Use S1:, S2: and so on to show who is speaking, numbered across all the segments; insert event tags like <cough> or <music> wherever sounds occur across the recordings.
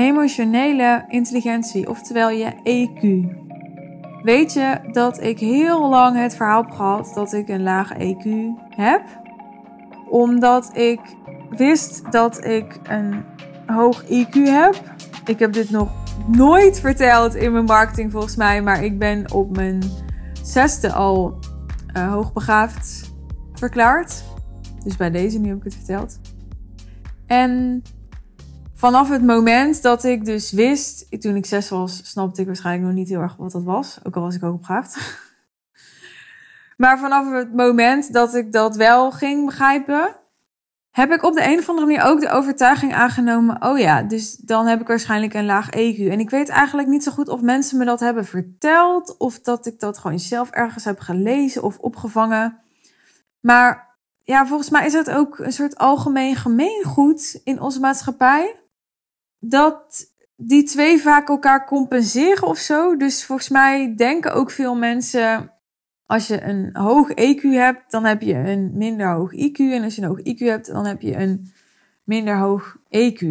S1: emotionele intelligentie, oftewel je EQ. Weet je dat ik heel lang het verhaal heb gehad dat ik een laag EQ heb? Omdat ik wist dat ik een hoog IQ heb. Ik heb dit nog nooit verteld in mijn marketing volgens mij, maar ik ben op mijn zesde al uh, hoogbegaafd verklaard. Dus bij deze nu heb ik het verteld. En vanaf het moment dat ik dus wist, toen ik zes was, snapte ik waarschijnlijk nog niet heel erg wat dat was. Ook al was ik hoogbegaafd. <laughs> maar vanaf het moment dat ik dat wel ging begrijpen, heb ik op de een of andere manier ook de overtuiging aangenomen: oh ja, dus dan heb ik waarschijnlijk een laag EQ. En ik weet eigenlijk niet zo goed of mensen me dat hebben verteld, of dat ik dat gewoon zelf ergens heb gelezen of opgevangen. Maar ja, volgens mij is het ook een soort algemeen gemeengoed in onze maatschappij dat die twee vaak elkaar compenseren of zo. Dus volgens mij denken ook veel mensen als je een hoog EQ hebt, dan heb je een minder hoog IQ. En als je een hoog IQ hebt, dan heb je een minder hoog EQ.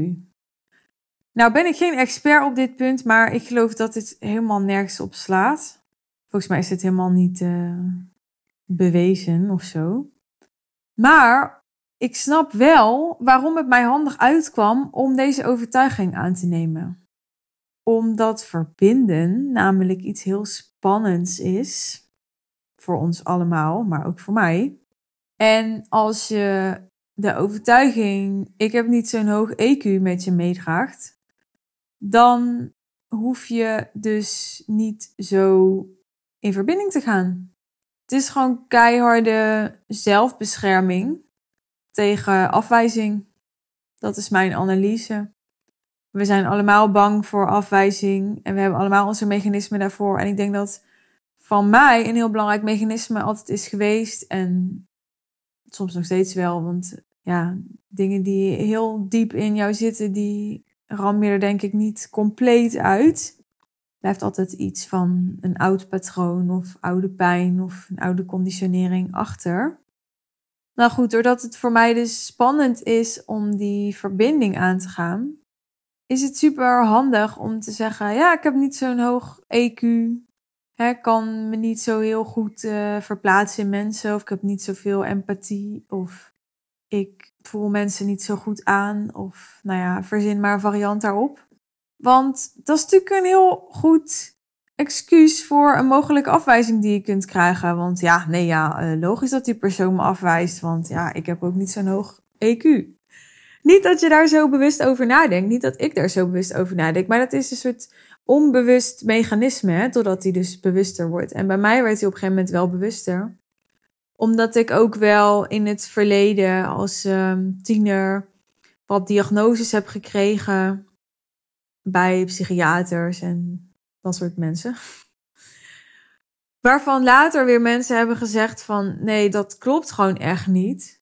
S1: Nou ben ik geen expert op dit punt, maar ik geloof dat dit helemaal nergens op slaat. Volgens mij is dit helemaal niet uh, bewezen of zo. Maar ik snap wel waarom het mij handig uitkwam om deze overtuiging aan te nemen. Omdat verbinden namelijk iets heel spannends is voor ons allemaal, maar ook voor mij. En als je de overtuiging, ik heb niet zo'n hoog EQ met je meedraagt, dan hoef je dus niet zo in verbinding te gaan. Het is gewoon keiharde zelfbescherming tegen afwijzing. Dat is mijn analyse. We zijn allemaal bang voor afwijzing en we hebben allemaal onze mechanismen daarvoor. En ik denk dat van mij een heel belangrijk mechanisme altijd is geweest. En soms nog steeds wel, want ja, dingen die heel diep in jou zitten, die ram je er denk ik niet compleet uit. Blijft altijd iets van een oud patroon of oude pijn of een oude conditionering achter. Nou goed, doordat het voor mij dus spannend is om die verbinding aan te gaan, is het super handig om te zeggen: ja, ik heb niet zo'n hoog EQ, hè, kan me niet zo heel goed uh, verplaatsen in mensen. Of ik heb niet zoveel empathie. Of ik voel mensen niet zo goed aan. Of nou ja, verzin maar een variant daarop. Want dat is natuurlijk een heel goed excuus voor een mogelijke afwijzing die je kunt krijgen. Want ja, nee ja, uh, logisch dat die persoon me afwijst. Want ja, ik heb ook niet zo'n hoog EQ. Niet dat je daar zo bewust over nadenkt. Niet dat ik daar zo bewust over nadenk. Maar dat is een soort onbewust mechanisme, hè, totdat hij dus bewuster wordt. En bij mij werd hij op een gegeven moment wel bewuster. Omdat ik ook wel in het verleden als um, tiener wat diagnoses heb gekregen bij psychiaters en dat soort mensen. <laughs> Waarvan later weer mensen hebben gezegd van nee, dat klopt gewoon echt niet.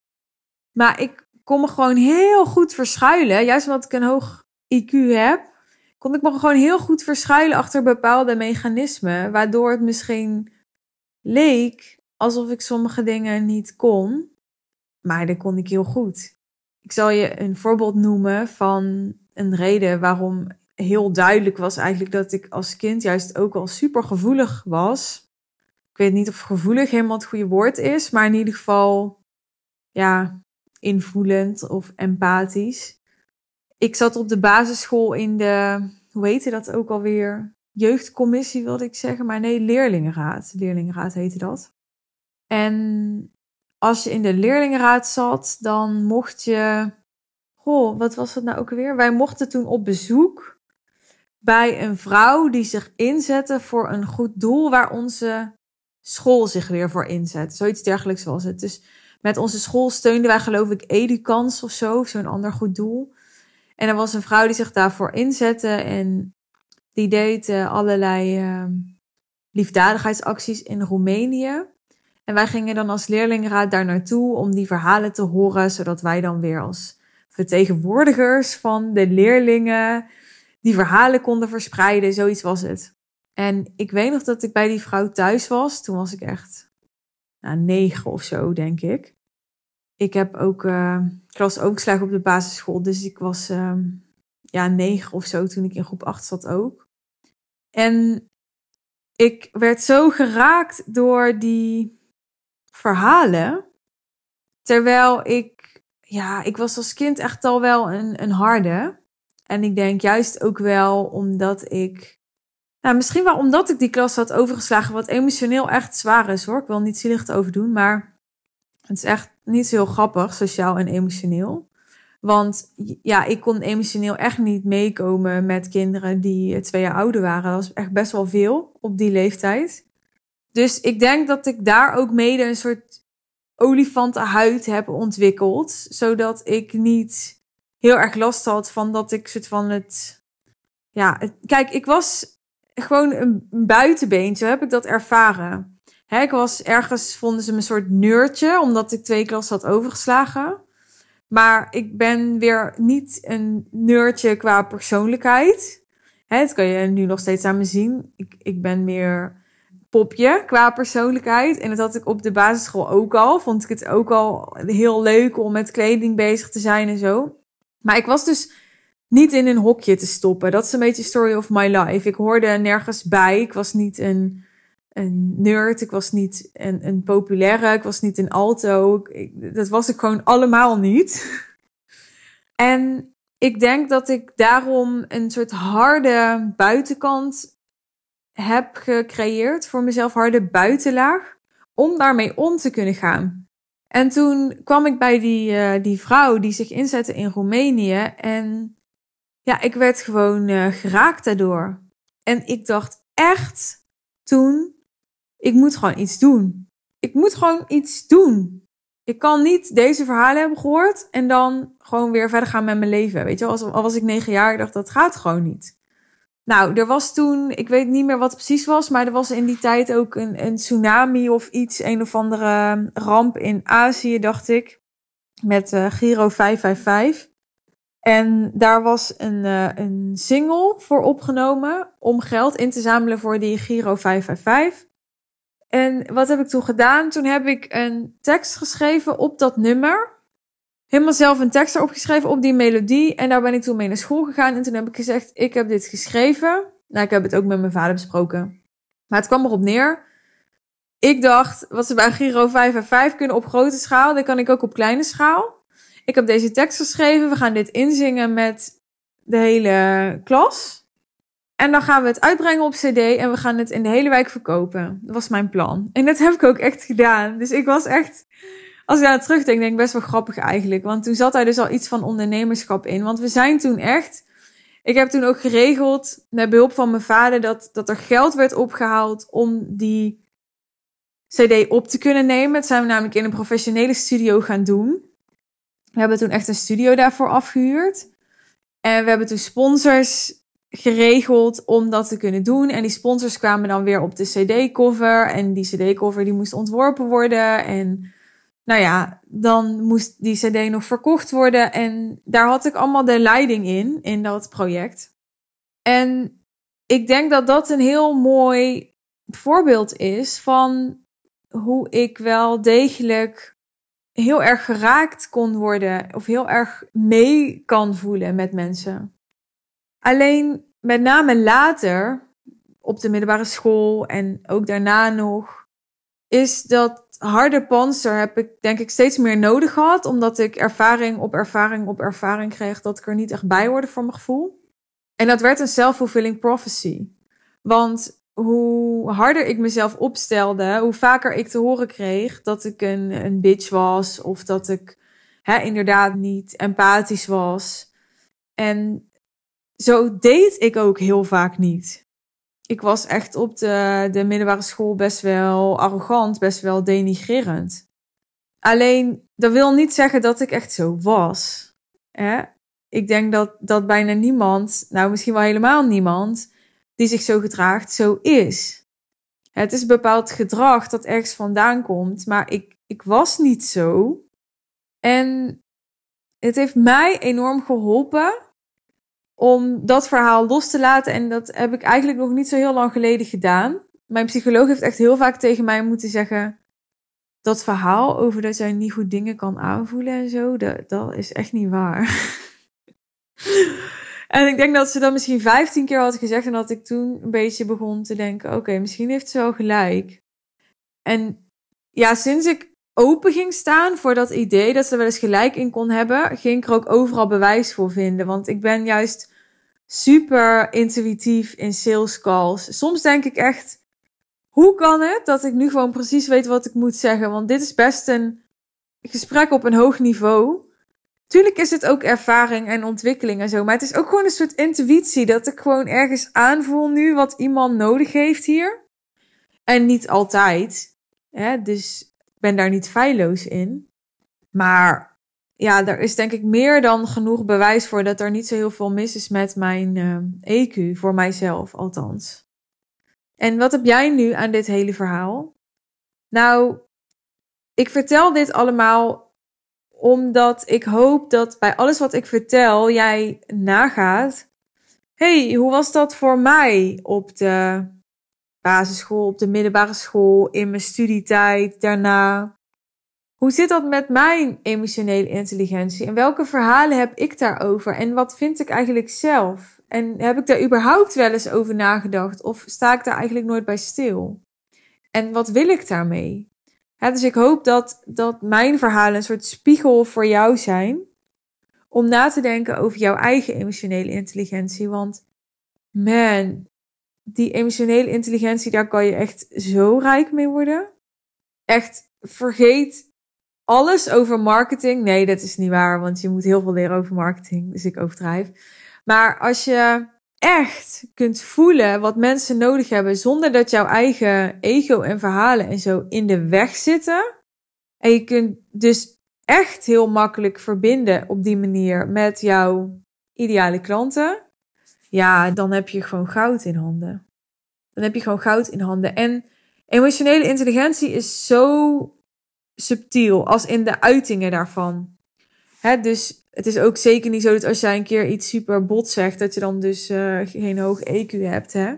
S1: Maar ik kon me gewoon heel goed verschuilen, juist omdat ik een hoog IQ heb kon ik me gewoon heel goed verschuilen achter bepaalde mechanismen, waardoor het misschien leek alsof ik sommige dingen niet kon, maar dat kon ik heel goed. Ik zal je een voorbeeld noemen van een reden waarom heel duidelijk was eigenlijk dat ik als kind juist ook al super gevoelig was. Ik weet niet of gevoelig helemaal het goede woord is, maar in ieder geval ja, invoelend of empathisch ik zat op de basisschool in de, hoe heette dat ook alweer? Jeugdcommissie wilde ik zeggen, maar nee, leerlingenraad. Leerlingenraad heette dat. En als je in de leerlingenraad zat, dan mocht je. Goh, wat was dat nou ook weer? Wij mochten toen op bezoek bij een vrouw die zich inzette voor een goed doel waar onze school zich weer voor inzet. Zoiets dergelijks was het. Dus met onze school steunden wij geloof ik Edukans of zo, zo'n ander goed doel. En er was een vrouw die zich daarvoor inzette en die deed uh, allerlei uh, liefdadigheidsacties in Roemenië. En wij gingen dan als leerlingenraad daar naartoe om die verhalen te horen, zodat wij dan weer als vertegenwoordigers van de leerlingen die verhalen konden verspreiden. Zoiets was het. En ik weet nog dat ik bij die vrouw thuis was. Toen was ik echt nou, negen of zo, denk ik ik heb ook, uh, ik ook slag op de basisschool, dus ik was uh, ja, negen of zo toen ik in groep 8 zat ook. En ik werd zo geraakt door die verhalen. Terwijl ik, ja, ik was als kind echt al wel een, een harde. En ik denk juist ook wel omdat ik, nou misschien wel omdat ik die klas had overgeslagen, wat emotioneel echt zwaar is hoor. Ik wil niet zielig over doen, maar het is echt niet zo heel grappig, sociaal en emotioneel. Want ja, ik kon emotioneel echt niet meekomen met kinderen die twee jaar ouder waren. Dat was echt best wel veel op die leeftijd. Dus ik denk dat ik daar ook mede een soort olifantenhuid heb ontwikkeld. Zodat ik niet heel erg last had van dat ik soort van het. Ja, kijk, ik was gewoon een buitenbeentje, heb ik dat ervaren. Hè, ik was ergens, vonden ze me een soort neurtje, omdat ik twee klassen had overgeslagen. Maar ik ben weer niet een neurtje qua persoonlijkheid. Hè, dat kan je nu nog steeds aan me zien. Ik, ik ben meer popje qua persoonlijkheid. En dat had ik op de basisschool ook al. Vond ik het ook al heel leuk om met kleding bezig te zijn en zo. Maar ik was dus niet in een hokje te stoppen. Dat is een beetje story of my life. Ik hoorde nergens bij. Ik was niet een, een nerd. Ik was niet een, een populaire. Ik was niet een alto. Dat was ik gewoon allemaal niet. <laughs> en ik denk dat ik daarom een soort harde buitenkant heb gecreëerd voor mezelf, harde buitenlaag, om daarmee om te kunnen gaan. En toen kwam ik bij die, uh, die vrouw die zich inzette in Roemenië en ja, ik werd gewoon uh, geraakt daardoor. En ik dacht echt toen, ik moet gewoon iets doen. Ik moet gewoon iets doen. Ik kan niet deze verhalen hebben gehoord en dan gewoon weer verder gaan met mijn leven. Weet je, al was ik negen jaar, dacht dat gaat gewoon niet. Nou, er was toen, ik weet niet meer wat het precies was, maar er was in die tijd ook een, een tsunami of iets, een of andere ramp in Azië, dacht ik, met uh, Giro 555. En daar was een, uh, een single voor opgenomen om geld in te zamelen voor die Giro 555. En wat heb ik toen gedaan? Toen heb ik een tekst geschreven op dat nummer helemaal zelf een tekst erop geschreven op die melodie. En daar ben ik toen mee naar school gegaan. En toen heb ik gezegd, ik heb dit geschreven. Nou, ik heb het ook met mijn vader besproken. Maar het kwam erop neer. Ik dacht, wat ze bij Giro 5 en 5 kunnen op grote schaal, dat kan ik ook op kleine schaal. Ik heb deze tekst geschreven. We gaan dit inzingen met de hele klas. En dan gaan we het uitbrengen op CD en we gaan het in de hele wijk verkopen. Dat was mijn plan. En dat heb ik ook echt gedaan. Dus ik was echt als ik daar terugdenk, denk ik best wel grappig eigenlijk. Want toen zat daar dus al iets van ondernemerschap in. Want we zijn toen echt. Ik heb toen ook geregeld, met behulp van mijn vader, dat, dat er geld werd opgehaald om die CD op te kunnen nemen. Dat zijn we namelijk in een professionele studio gaan doen. We hebben toen echt een studio daarvoor afgehuurd. En we hebben toen sponsors geregeld om dat te kunnen doen. En die sponsors kwamen dan weer op de CD-cover. En die CD-cover die moest ontworpen worden. En nou ja, dan moest die CD nog verkocht worden. En daar had ik allemaal de leiding in, in dat project. En ik denk dat dat een heel mooi voorbeeld is van hoe ik wel degelijk heel erg geraakt kon worden of heel erg mee kan voelen met mensen. Alleen met name later op de middelbare school en ook daarna nog, is dat harde panzer heb ik denk ik steeds meer nodig gehad. Omdat ik ervaring op ervaring op ervaring kreeg dat ik er niet echt bij hoorde voor mijn gevoel. En dat werd een self-fulfilling prophecy. Want hoe harder ik mezelf opstelde, hoe vaker ik te horen kreeg dat ik een, een bitch was. Of dat ik hè, inderdaad niet empathisch was. En zo deed ik ook heel vaak niet ik was echt op de, de middelbare school best wel arrogant, best wel denigrerend. Alleen, dat wil niet zeggen dat ik echt zo was. Hè? Ik denk dat, dat bijna niemand, nou misschien wel helemaal niemand, die zich zo gedraagt, zo is. Het is bepaald gedrag dat ergens vandaan komt, maar ik, ik was niet zo. En het heeft mij enorm geholpen om dat verhaal los te laten. En dat heb ik eigenlijk nog niet zo heel lang geleden gedaan. Mijn psycholoog heeft echt heel vaak tegen mij moeten zeggen. Dat verhaal over dat jij niet goed dingen kan aanvoelen en zo, dat, dat is echt niet waar. <laughs> En ik denk dat ze dat misschien 15 keer had gezegd en dat ik toen een beetje begon te denken: oké, misschien heeft ze wel gelijk. En ja, sinds ik open ging staan voor dat idee dat ze er wel eens gelijk in kon hebben, ging ik er ook overal bewijs voor vinden. Want ik ben juist super intuïtief in sales calls. Soms denk ik echt, hoe kan het dat ik nu gewoon precies weet wat ik moet zeggen? Want dit is best een gesprek op een hoog niveau. Tuurlijk is het ook ervaring en ontwikkeling en zo, maar het is ook gewoon een soort intuïtie dat ik gewoon ergens aanvoel nu wat iemand nodig heeft hier. En niet altijd. Dus ben daar niet feilloos in. Maar ja, er is denk ik meer dan genoeg bewijs voor dat er niet zo heel veel mis is met mijn uh, eh, EQ, voor mijzelf althans. En wat heb jij nu aan dit hele verhaal? Nou, ik vertel dit allemaal omdat ik hoop dat bij alles wat ik vertel jij nagaat. hey, hoe was dat voor mij op de basisschool, op de middelbare school, in mijn studietijd, daarna? Hoe zit dat met mijn emotionele intelligentie? En welke verhalen heb ik daarover? En wat vind ik eigenlijk zelf? En heb ik daar überhaupt wel eens over nagedacht? Of sta ik daar eigenlijk nooit bij stil? En wat wil ik daarmee? dus ik hoop dat, dat mijn verhalen een soort spiegel voor jou zijn. Om na te denken over jouw eigen emotionele intelligentie. Want man, die emotionele intelligentie, daar kan je echt zo rijk mee worden. Echt, vergeet alles over marketing. Nee, dat is niet waar, want je moet heel veel leren over marketing. Dus ik overdrijf. Maar als je echt kunt voelen wat mensen nodig hebben zonder dat jouw eigen ego en verhalen en zo in de weg zitten. En je kunt dus echt heel makkelijk verbinden op die manier met jouw ideale klanten. Ja, dan heb je gewoon goud in handen. Dan heb je gewoon goud in handen. En emotionele intelligentie is zo subtiel als in de uitingen daarvan. Hè, dus het is ook zeker niet zo dat als jij een keer iets super bot zegt, dat je dan dus uh, geen hoog EQ hebt. Hè?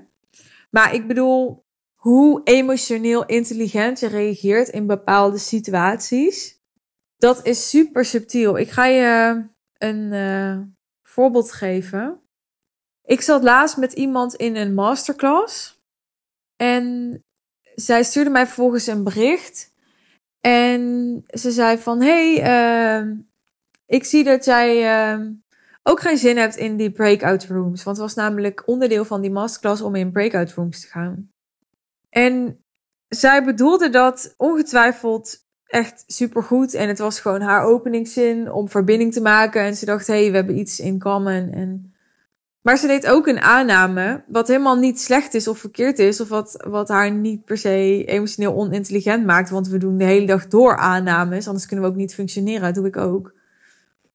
S1: Maar ik bedoel, hoe emotioneel intelligent je reageert in bepaalde situaties, dat is super subtiel. Ik ga je een uh, voorbeeld geven. Ik zat laatst met iemand in een masterclass en zij stuurde mij vervolgens een bericht. En ze zei van, hey, uh, ik zie dat jij uh, ook geen zin hebt in die breakout rooms. Want het was namelijk onderdeel van die masterclass om in breakout rooms te gaan. En zij bedoelde dat ongetwijfeld echt supergoed. En het was gewoon haar openingszin om verbinding te maken. En ze dacht, hey, we hebben iets in common. En maar ze deed ook een aanname, wat helemaal niet slecht is of verkeerd is, of wat, wat haar niet per se emotioneel onintelligent maakt. Want we doen de hele dag door aannames, anders kunnen we ook niet functioneren. Dat doe ik ook.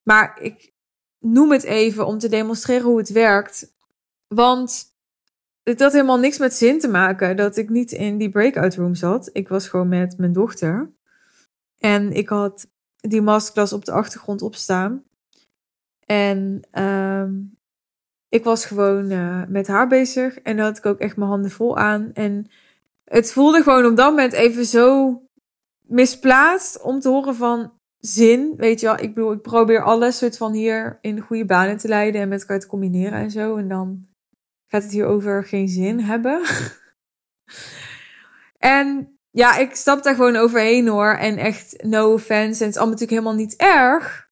S1: Maar ik noem het even om te demonstreren hoe het werkt. Want het had helemaal niks met zin te maken dat ik niet in die breakout room zat. Ik was gewoon met mijn dochter. En ik had die masterclass op de achtergrond opstaan. En uh, ik was gewoon uh, met haar bezig. En dan had ik ook echt mijn handen vol aan. En het voelde gewoon op dat moment even zo misplaatst om te horen van zin. Weet je wel, ik bedoel, ik probeer alles soort van hier in goede banen te leiden en met elkaar te combineren en zo. En dan gaat het hier over geen zin hebben. <laughs> en ja, ik stap daar gewoon overheen hoor. En echt no offense. En het is allemaal natuurlijk helemaal niet erg.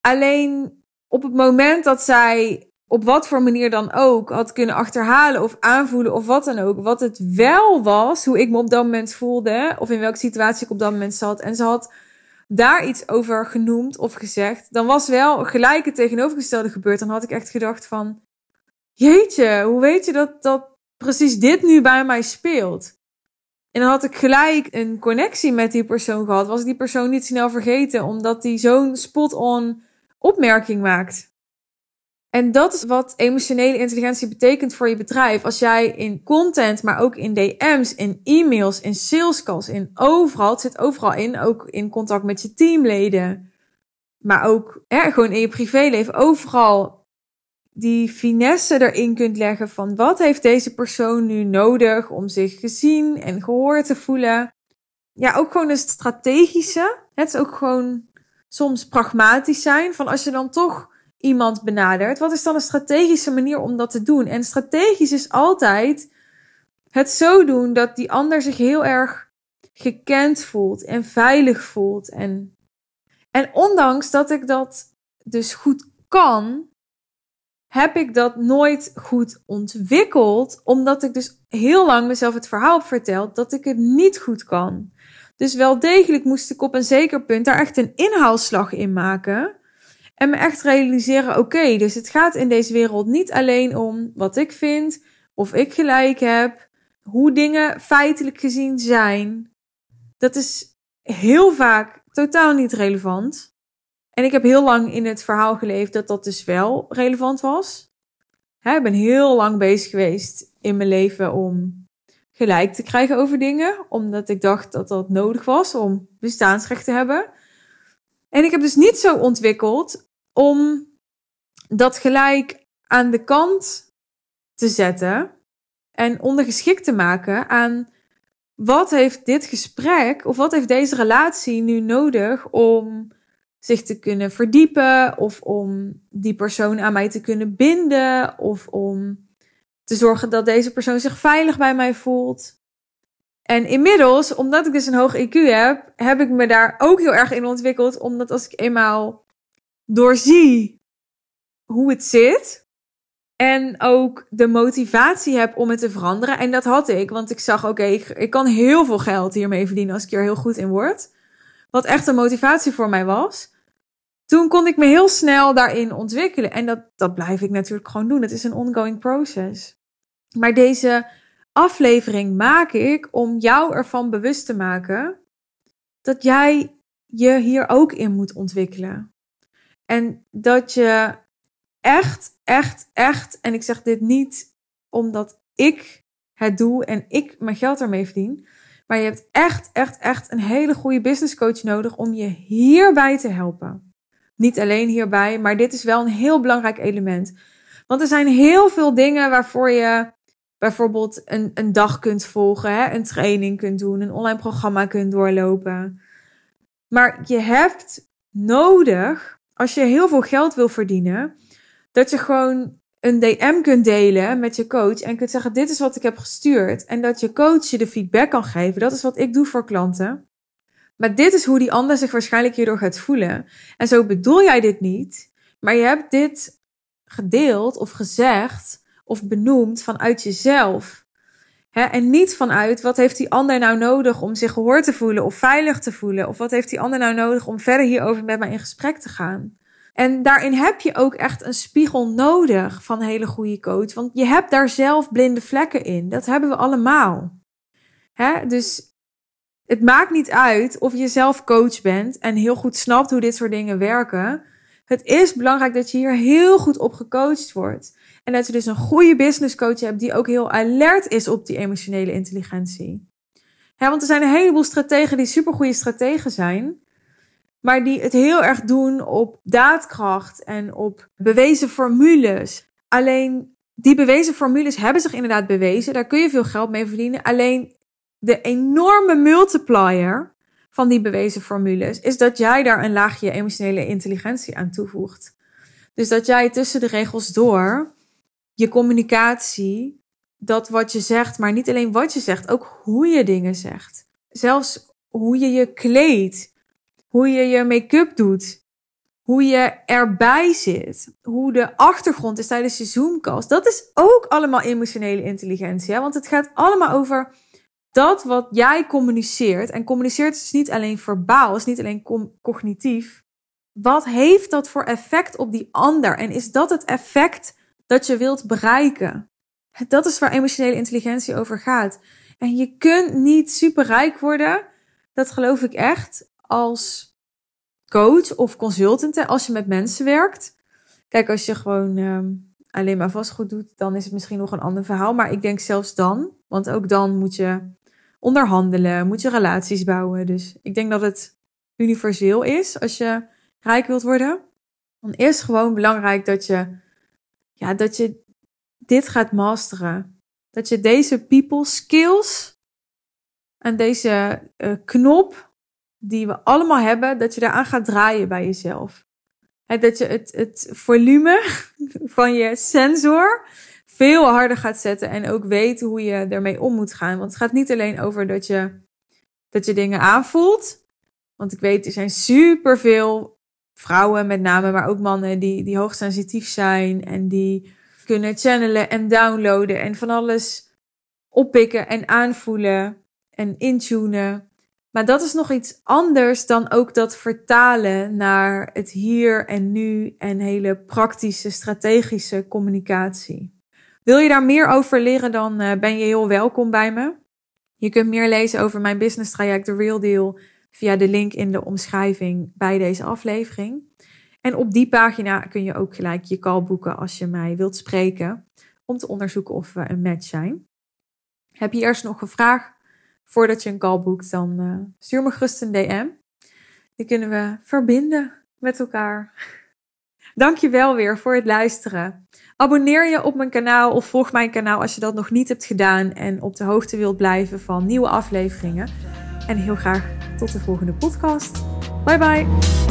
S1: Alleen op het moment dat zij op wat voor manier dan ook had kunnen achterhalen of aanvoelen of wat dan ook. Wat het wel was, hoe ik me op dat moment voelde. Of in welke situatie ik op dat moment zat. En ze had daar iets over genoemd of gezegd, dan was wel gelijk het tegenovergestelde gebeurd. Dan had ik echt gedacht van, jeetje, hoe weet je dat, dat precies dit nu bij mij speelt? En dan had ik gelijk een connectie met die persoon gehad. Was die persoon niet snel vergeten, omdat die zo'n spot-on opmerking maakt. En dat is wat emotionele intelligentie betekent voor je bedrijf. Als jij in content, maar ook in DM's, in e-mails, in salescalls, in overal, het zit overal in, ook in contact met je teamleden, maar ook hè, gewoon in je privéleven, overal die finesse erin kunt leggen van wat heeft deze persoon nu nodig om zich gezien en gehoord te voelen. Ja, ook gewoon een strategische. Het is ook gewoon soms pragmatisch zijn van als je dan toch iemand benadert, wat is dan een strategische manier om dat te doen? En strategisch is altijd het zo doen dat die ander zich heel erg gekend voelt en veilig voelt. En, en ondanks dat ik dat dus goed kan, heb ik dat nooit goed ontwikkeld, omdat ik dus heel lang mezelf het verhaal heb verteld dat ik het niet goed kan. Dus wel degelijk moest ik op een zeker punt daar echt een inhaalslag in maken. En me echt realiseren: oké, dus het gaat in deze wereld niet alleen om wat ik vind, of ik gelijk heb, hoe dingen feitelijk gezien zijn. Dat is heel vaak totaal niet relevant. En ik heb heel lang in het verhaal geleefd dat dat dus wel relevant was. ik ben heel lang bezig geweest in mijn leven om gelijk te krijgen over dingen, omdat ik dacht dat dat nodig was om bestaansrecht te hebben. En ik heb dus niet zo ontwikkeld om dat gelijk aan de kant te zetten en ondergeschikt te maken aan wat heeft dit gesprek of wat heeft deze relatie nu nodig om zich te kunnen verdiepen of om die persoon aan mij te kunnen binden of om te zorgen dat deze persoon zich veilig bij mij voelt. En inmiddels, omdat ik dus een hoog IQ heb, heb ik me daar ook heel erg in ontwikkeld. Omdat als ik eenmaal doorzie hoe het zit. En ook de motivatie heb om het te veranderen. En dat had ik, want ik zag, oké, ik, ik kan heel veel geld hiermee verdienen als ik er heel goed in word. Wat echt een motivatie voor mij was. Toen kon ik me heel snel daarin ontwikkelen. En dat, dat blijf ik natuurlijk gewoon doen. Het is een ongoing process. Maar deze aflevering maak ik om jou ervan bewust te maken dat jij je hier ook in moet ontwikkelen. En dat je echt, echt, echt, en ik zeg dit niet omdat ik het doe en ik mijn geld ermee verdien, maar je hebt echt, echt, echt een hele goede business coach nodig om je hierbij te helpen. Niet alleen hierbij, maar dit is wel een heel belangrijk element. Want er zijn heel veel dingen waarvoor je bijvoorbeeld een, een dag kunt volgen, hè, een training kunt doen, een online programma kunt doorlopen. Maar je hebt nodig, als je heel veel geld wil verdienen, dat je gewoon een DM kunt delen met je coach en kunt zeggen: Dit is wat ik heb gestuurd. En dat je coach je de feedback kan geven. Dat is wat ik doe voor klanten. Maar dit is hoe die ander zich waarschijnlijk hierdoor gaat voelen. En zo bedoel jij dit niet, maar je hebt dit gedeeld of gezegd of benoemd vanuit jezelf. En niet vanuit wat heeft die ander nou nodig om zich gehoord te voelen of veilig te voelen. Of wat heeft die ander nou nodig om verder hierover met mij in gesprek te gaan. En daarin heb je ook echt een spiegel nodig van een hele goede coach. Want je hebt daar zelf blinde vlekken in. Dat hebben we allemaal. dus het maakt niet uit of je zelf coach bent en heel goed snapt hoe dit soort dingen werken. Het is belangrijk dat je hier heel goed op gecoacht wordt. En dat je dus een goede business coach hebt die ook heel alert is op die emotionele intelligentie. Ja, want er zijn een heleboel strategen die supergoeie strategen zijn. Maar die het heel erg doen op daadkracht en op bewezen formules. Alleen die bewezen formules hebben zich inderdaad bewezen. Daar kun je veel geld mee verdienen. Alleen de enorme multiplier van die bewezen formules is dat jij daar een laagje emotionele intelligentie aan toevoegt. Dus dat jij tussen de regels door je communicatie, dat wat je zegt, maar niet alleen wat je zegt, ook hoe je dingen zegt. Zelfs hoe je je kleedt, hoe je je make-up doet, hoe je erbij zit, hoe de achtergrond is tijdens je Zoomcast. Dat is ook allemaal emotionele intelligentie, hè? want het gaat allemaal over dat wat jij communiceert. En communiceert is niet alleen verbaal, is niet alleen cognitief. Wat heeft dat voor effect op die ander? En is dat het effect dat je wilt bereiken. Dat is waar emotionele intelligentie over gaat. En je kunt niet superrijk worden, dat geloof ik echt, als coach of consultant, als je met mensen werkt. Kijk, als je gewoon uh, alleen maar vastgoed doet, dan is het misschien nog een ander verhaal. Maar ik denk zelfs dan, want ook dan moet je onderhandelen, moet je relaties bouwen. Dus ik denk dat het universeel is als je rijk wilt worden. Dan is gewoon belangrijk dat je ja, dat je dit gaat masteren. Dat je deze people skills en deze uh, knop die we allemaal hebben, dat je daaraan gaat draaien bij jezelf. dat je het, het volume <laughs> van je sensor veel harder gaat zetten en ook weet hoe je ermee om moet gaan. Want het gaat niet alleen over dat je, dat je dingen aanvoelt. Want ik weet, er zijn superveel vrouwen met name, maar ook mannen die, die hoogsensitief zijn en die kunnen channelen en downloaden en van alles oppikken en aanvoelen en intunen. Maar dat is nog iets anders dan ook dat vertalen naar het hier en nu en hele praktische, strategische communicatie. Wil je daar meer over leren, dan eh, ben je heel welkom bij me. Je kunt meer lezen over mijn business traject The Real Deal via de link in de omschrijving bij deze aflevering. En op die pagina kun je ook gelijk je call boeken als je mij wilt spreken om te onderzoeken of we een match zijn. Heb je eerst nog een vraag voordat je een call boekt, dan uh, stuur me gerust een DM. Die kunnen we verbinden met elkaar. Dank je wel weer voor het luisteren. Abonneer je op mijn kanaal of volg mijn kanaal als je dat nog niet hebt gedaan en op de hoogte wilt blijven van nieuwe afleveringen. En heel graag tot de volgende podcast. Bye bye.